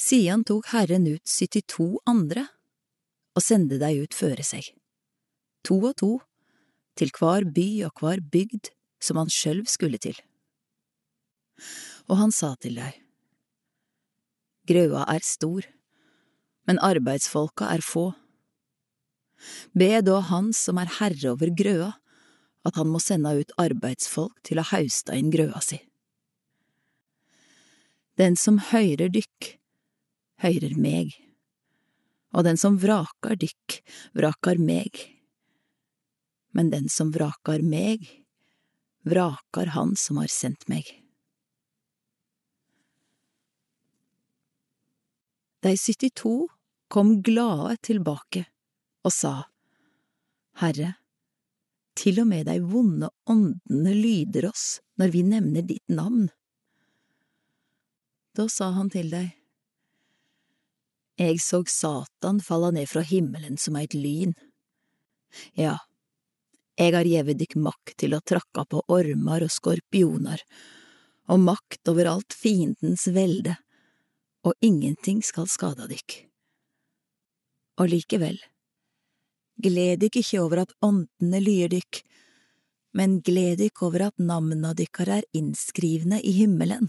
Sian tok Herren ut 72 andre og sende deg ut føre seg, to og to, til hver by og hver bygd som han sjølv skulle til. Og han sa til deg, Grøa er stor, men arbeidsfolka er få. Be da Han som er herre over grøa, at han må sende ut arbeidsfolk til å hauste inn grøa si. Den som høyrer dykk, høyrer meg, og den som vrakar dykk, vrakar meg. Men den som vrakar meg, vrakar Han som har sendt meg. De 72 kom glade tilbake og sa, Herre, til og med de vonde åndene lyder oss når vi nevner ditt navn. Da sa han til dei, Jeg så Satan falla ned fra himmelen som eit lyn. Ja, jeg har gjeve dykk makt til å trakka på ormar og skorpioner, og makt over alt fiendens velde, og ingenting skal skada dykk. Og likevel, gled dykk ikke over at åndene lyer dykk, men gled dykk over at namna dykkar er innskrivne i himmelen.